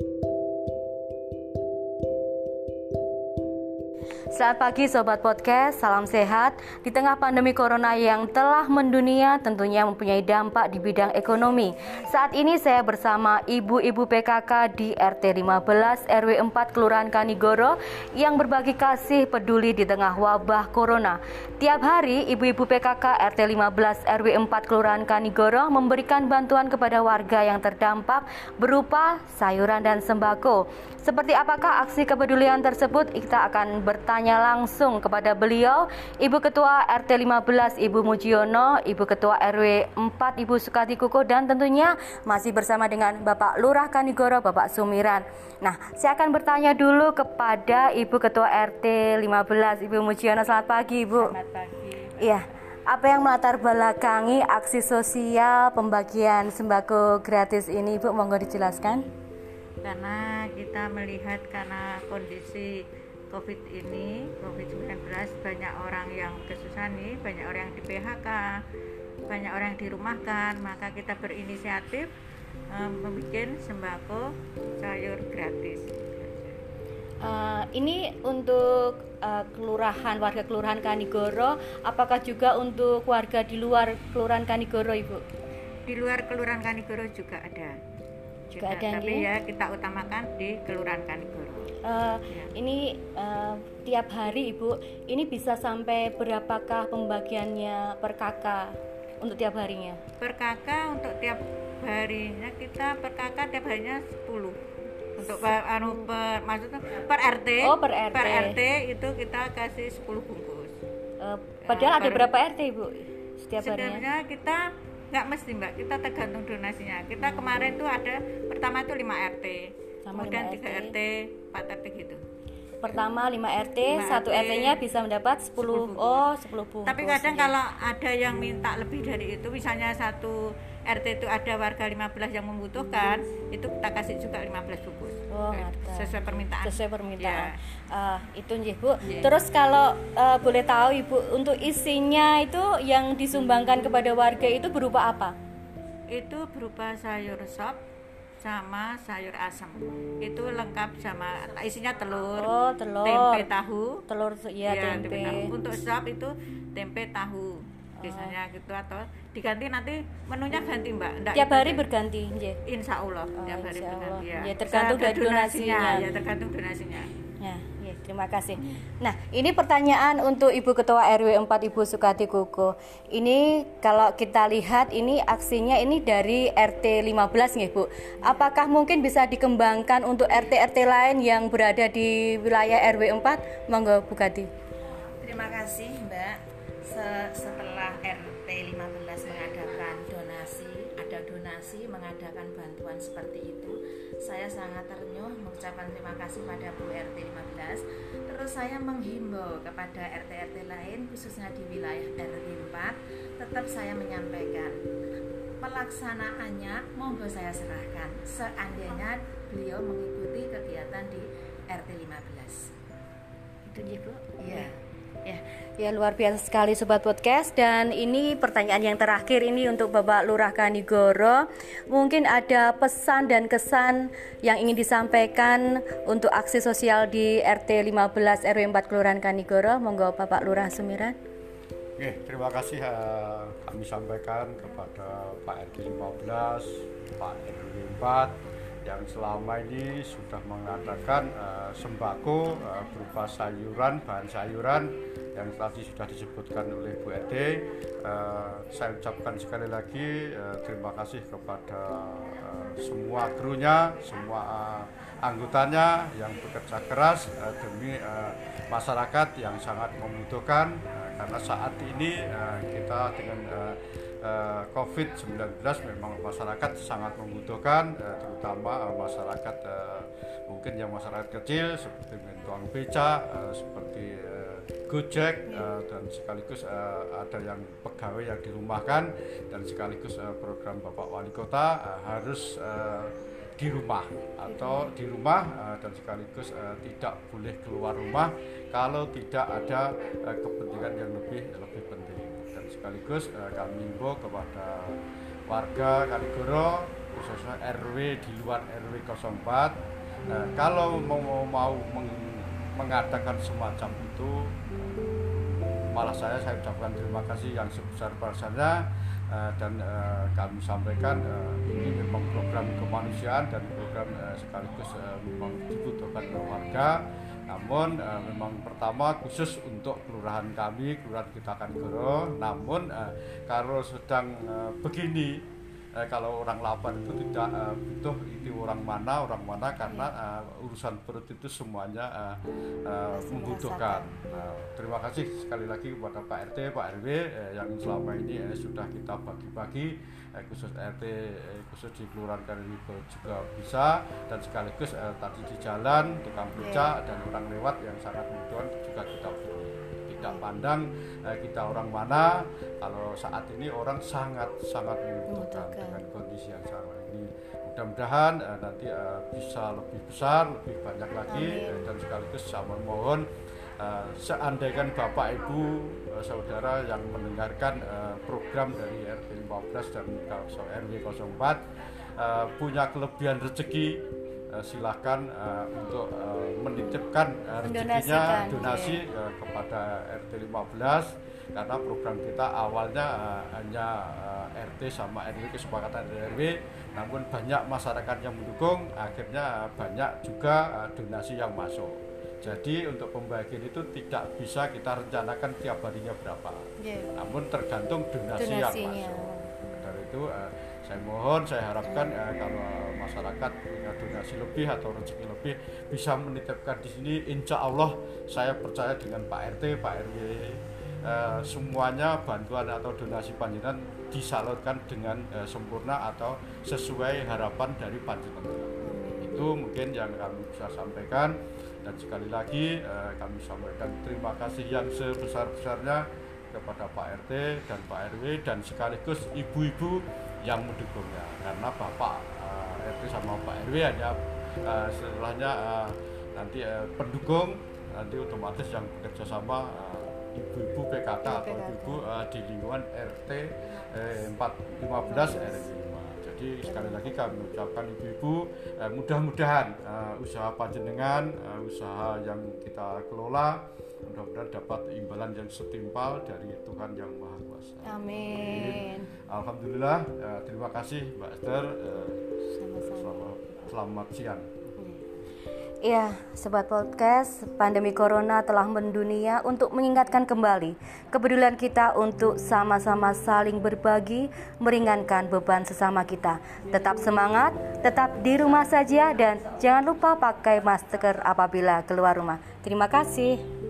Thank you. Selamat pagi Sobat Podcast, salam sehat. Di tengah pandemi Corona yang telah mendunia tentunya mempunyai dampak di bidang ekonomi. Saat ini saya bersama ibu-ibu PKK di RT 15 RW 4 Kelurahan Kanigoro yang berbagi kasih peduli di tengah wabah Corona. Tiap hari ibu-ibu PKK RT 15 RW 4 Kelurahan Kanigoro memberikan bantuan kepada warga yang terdampak berupa sayuran dan sembako. Seperti apakah aksi kepedulian tersebut? Kita akan bertanya langsung kepada beliau, Ibu Ketua RT 15 Ibu Mujiono, Ibu Ketua RW 4 Ibu Sukati Kuko dan tentunya masih bersama dengan Bapak Lurah Kanigoro Bapak Sumiran. Nah, saya akan bertanya dulu kepada Ibu Ketua RT 15 Ibu Mujiono. Selamat pagi, Ibu. Selamat pagi. Iya. Apa yang melatar belakangi aksi sosial pembagian sembako gratis ini, Ibu? Monggo dijelaskan karena kita melihat karena kondisi COVID ini, COVID-19 banyak orang yang kesusahan nih, banyak orang yang di PHK, banyak orang yang dirumahkan, maka kita berinisiatif um, membuat sembako sayur gratis. Uh, ini untuk uh, kelurahan warga kelurahan Kanigoro, apakah juga untuk warga di luar kelurahan Kanigoro, Ibu? Di luar kelurahan Kanigoro juga ada juga ada tapi ya kita utamakan di Kelurahan Kanigoro. Uh. Ini uh, tiap hari Ibu, ini bisa sampai berapakah pembagiannya per kakak untuk tiap harinya? Per kakak untuk tiap harinya kita per kakak tiap harinya 10 untuk per, anu per maksudnya per RT oh per RT per RT itu kita kasih 10 bungkus. Uh, padahal uh, ada berapa RT ibu setiap harinya? Kita nggak mesti mbak. Kita tergantung donasinya. Kita kemarin tuh ada pertama itu 5 RT Sama kemudian 3 RT. RT 4 RT gitu pertama 5 RT, 5 1 RT nya bisa mendapat 10, 10 bungkus. oh 10 bungkus tapi kadang ya. kalau ada yang minta lebih dari itu misalnya satu RT itu ada warga 15 yang membutuhkan itu kita kasih juga 15 bungkus oh, sesuai permintaan sesuai permintaan ya. uh, itu nih Bu ya. terus kalau uh, boleh tahu Ibu untuk isinya itu yang disumbangkan kepada warga itu berupa apa itu berupa sayur sop sama sayur asam itu lengkap sama isinya telur oh, telur. tempe tahu. Telur ya, ya tempe. tempe tahu. Untuk sop itu tempe tahu biasanya oh. gitu atau diganti nanti menunya ganti mbak. Nggak tiap hari berganti ya. insya Allah oh, tiap hari berganti ya, ya tergantung dari donasinya. ya tergantung donasinya. Ya, terima kasih. Nah ini pertanyaan untuk ibu ketua RW 4 ibu Sukati Kuko ini kalau kita lihat ini aksinya ini dari RT 15 nih bu. Apakah mungkin bisa dikembangkan untuk RT-RT lain yang berada di wilayah RW 4 monggo Bu Kati terima kasih mbak. Setelah RT 15 mengadakan donasi, ada donasi mengadakan bantuan seperti itu, saya sangat ternyuh mengucapkan terima kasih pada Bu RT 15. Terus saya menghimbau kepada RT-RT lain khususnya di wilayah RT 4, tetap saya menyampaikan pelaksanaannya monggo saya serahkan seandainya beliau mengikuti kegiatan di RT 15. Itu Bu? Iya. Ya, ya luar biasa sekali sobat podcast dan ini pertanyaan yang terakhir ini untuk Bapak Lurah Kanigoro. Mungkin ada pesan dan kesan yang ingin disampaikan untuk aksi sosial di RT 15 RW 4 Kelurahan Kanigoro. Monggo Bapak Lurah Sumiran. Oke, terima kasih uh, kami sampaikan kepada Pak RT 15, Pak RW 4 yang selama ini sudah mengadakan uh, sembako uh, berupa sayuran, bahan sayuran yang tadi sudah disebutkan oleh Bu Ede. Uh, saya ucapkan sekali lagi uh, terima kasih kepada uh, semua krunya, semua uh, anggotanya yang bekerja keras uh, demi uh, masyarakat yang sangat membutuhkan uh, karena saat ini uh, kita dengan uh, uh, COVID-19 memang masyarakat sangat membutuhkan uh, terutama uh, masyarakat uh, mungkin yang masyarakat kecil seperti tukang beca uh, seperti uh, Gojek uh, dan sekaligus uh, ada yang pegawai yang dirumahkan dan sekaligus uh, program Bapak Wali Kota uh, harus uh, di rumah atau di rumah uh, dan sekaligus uh, tidak boleh keluar rumah kalau tidak ada uh, kepentingan yang lebih lebih penting sekaligus uh, kami himbau kepada warga Kaligoro khususnya RW di luar RW 04 nah, kalau mau mau meng- mengadakan semacam itu malah saya saya ucapkan terima kasih yang sebesar-besarnya eh, dan eh, kami sampaikan eh, ini memang program kemanusiaan dan program eh, sekaligus eh, memang dibutuhkan warga namun eh, memang pertama khusus untuk kelurahan kami kelurahan kita akan goro. Namun eh, kalau sedang eh, begini eh, kalau orang lapar itu tidak eh, butuh itu orang mana orang mana karena eh, urusan perut itu semuanya eh, Pasti membutuhkan. Nah, terima kasih sekali lagi kepada Pak RT, Pak RW eh, yang selama ini eh, sudah kita bagi-bagi eh, khusus RT eh, khusus di kelurahan Kariwibo juga bisa dan sekaligus eh, tadi di jalan tukang becak dan orang lewat yang sangat membutuhkan juga kita beri tidak pandang eh, kita orang mana kalau saat ini orang sangat sangat membutuhkan dengan kondisi yang sama. Ini mudah-mudahan eh, nanti eh, bisa lebih besar lebih banyak lagi eh, dan sekaligus saya mohon eh, seandainya bapak ibu eh, saudara yang mendengarkan eh, program dari RT 15 dan RW 04 eh, punya kelebihan rezeki eh, silakan eh, untuk eh, menitipkan rezekinya donasi eh, kepada RT 15 karena program kita awalnya eh, hanya eh, RT sama RW kesepakatan RW namun banyak masyarakat yang mendukung akhirnya eh, banyak juga eh, donasi yang masuk. Jadi untuk pembagian itu tidak bisa kita rencanakan tiap harinya berapa. Iya. namun tergantung donasi yang Donasinya. masuk. Dari itu eh, saya mohon saya harapkan eh, kalau masyarakat punya donasi lebih atau rezeki lebih bisa menitipkan di sini. Insya Allah saya percaya dengan Pak RT Pak RW eh, semuanya bantuan atau donasi panjenengan disalurkan dengan eh, sempurna atau sesuai harapan dari panjenengan itu mungkin yang kami bisa sampaikan. Dan sekali lagi eh, kami sampaikan terima kasih yang sebesar-besarnya kepada Pak RT dan Pak RW dan sekaligus ibu-ibu yang mendukungnya karena Bapak eh, RT sama Pak RW hanya eh, setelahnya eh, nanti eh, pendukung nanti otomatis yang bekerja sama eh, ibu-ibu PKK atau PKK. ibu eh, di lingkungan RT eh, 415 RW 5 jadi sekali lagi kami ucapkan ibu-ibu eh, mudah-mudahan eh, usaha panjenengan eh, usaha yang kita kelola mudah-mudahan dapat imbalan yang setimpal dari Tuhan yang Maha Kuasa. Amin. Alhamdulillah eh, terima kasih Mbak Esther eh, Sama-sama. selamat, selamat siang. Iya, sobat podcast, pandemi corona telah mendunia untuk mengingatkan kembali kepedulian kita untuk sama-sama saling berbagi, meringankan beban sesama kita. Tetap semangat, tetap di rumah saja dan jangan lupa pakai masker apabila keluar rumah. Terima kasih.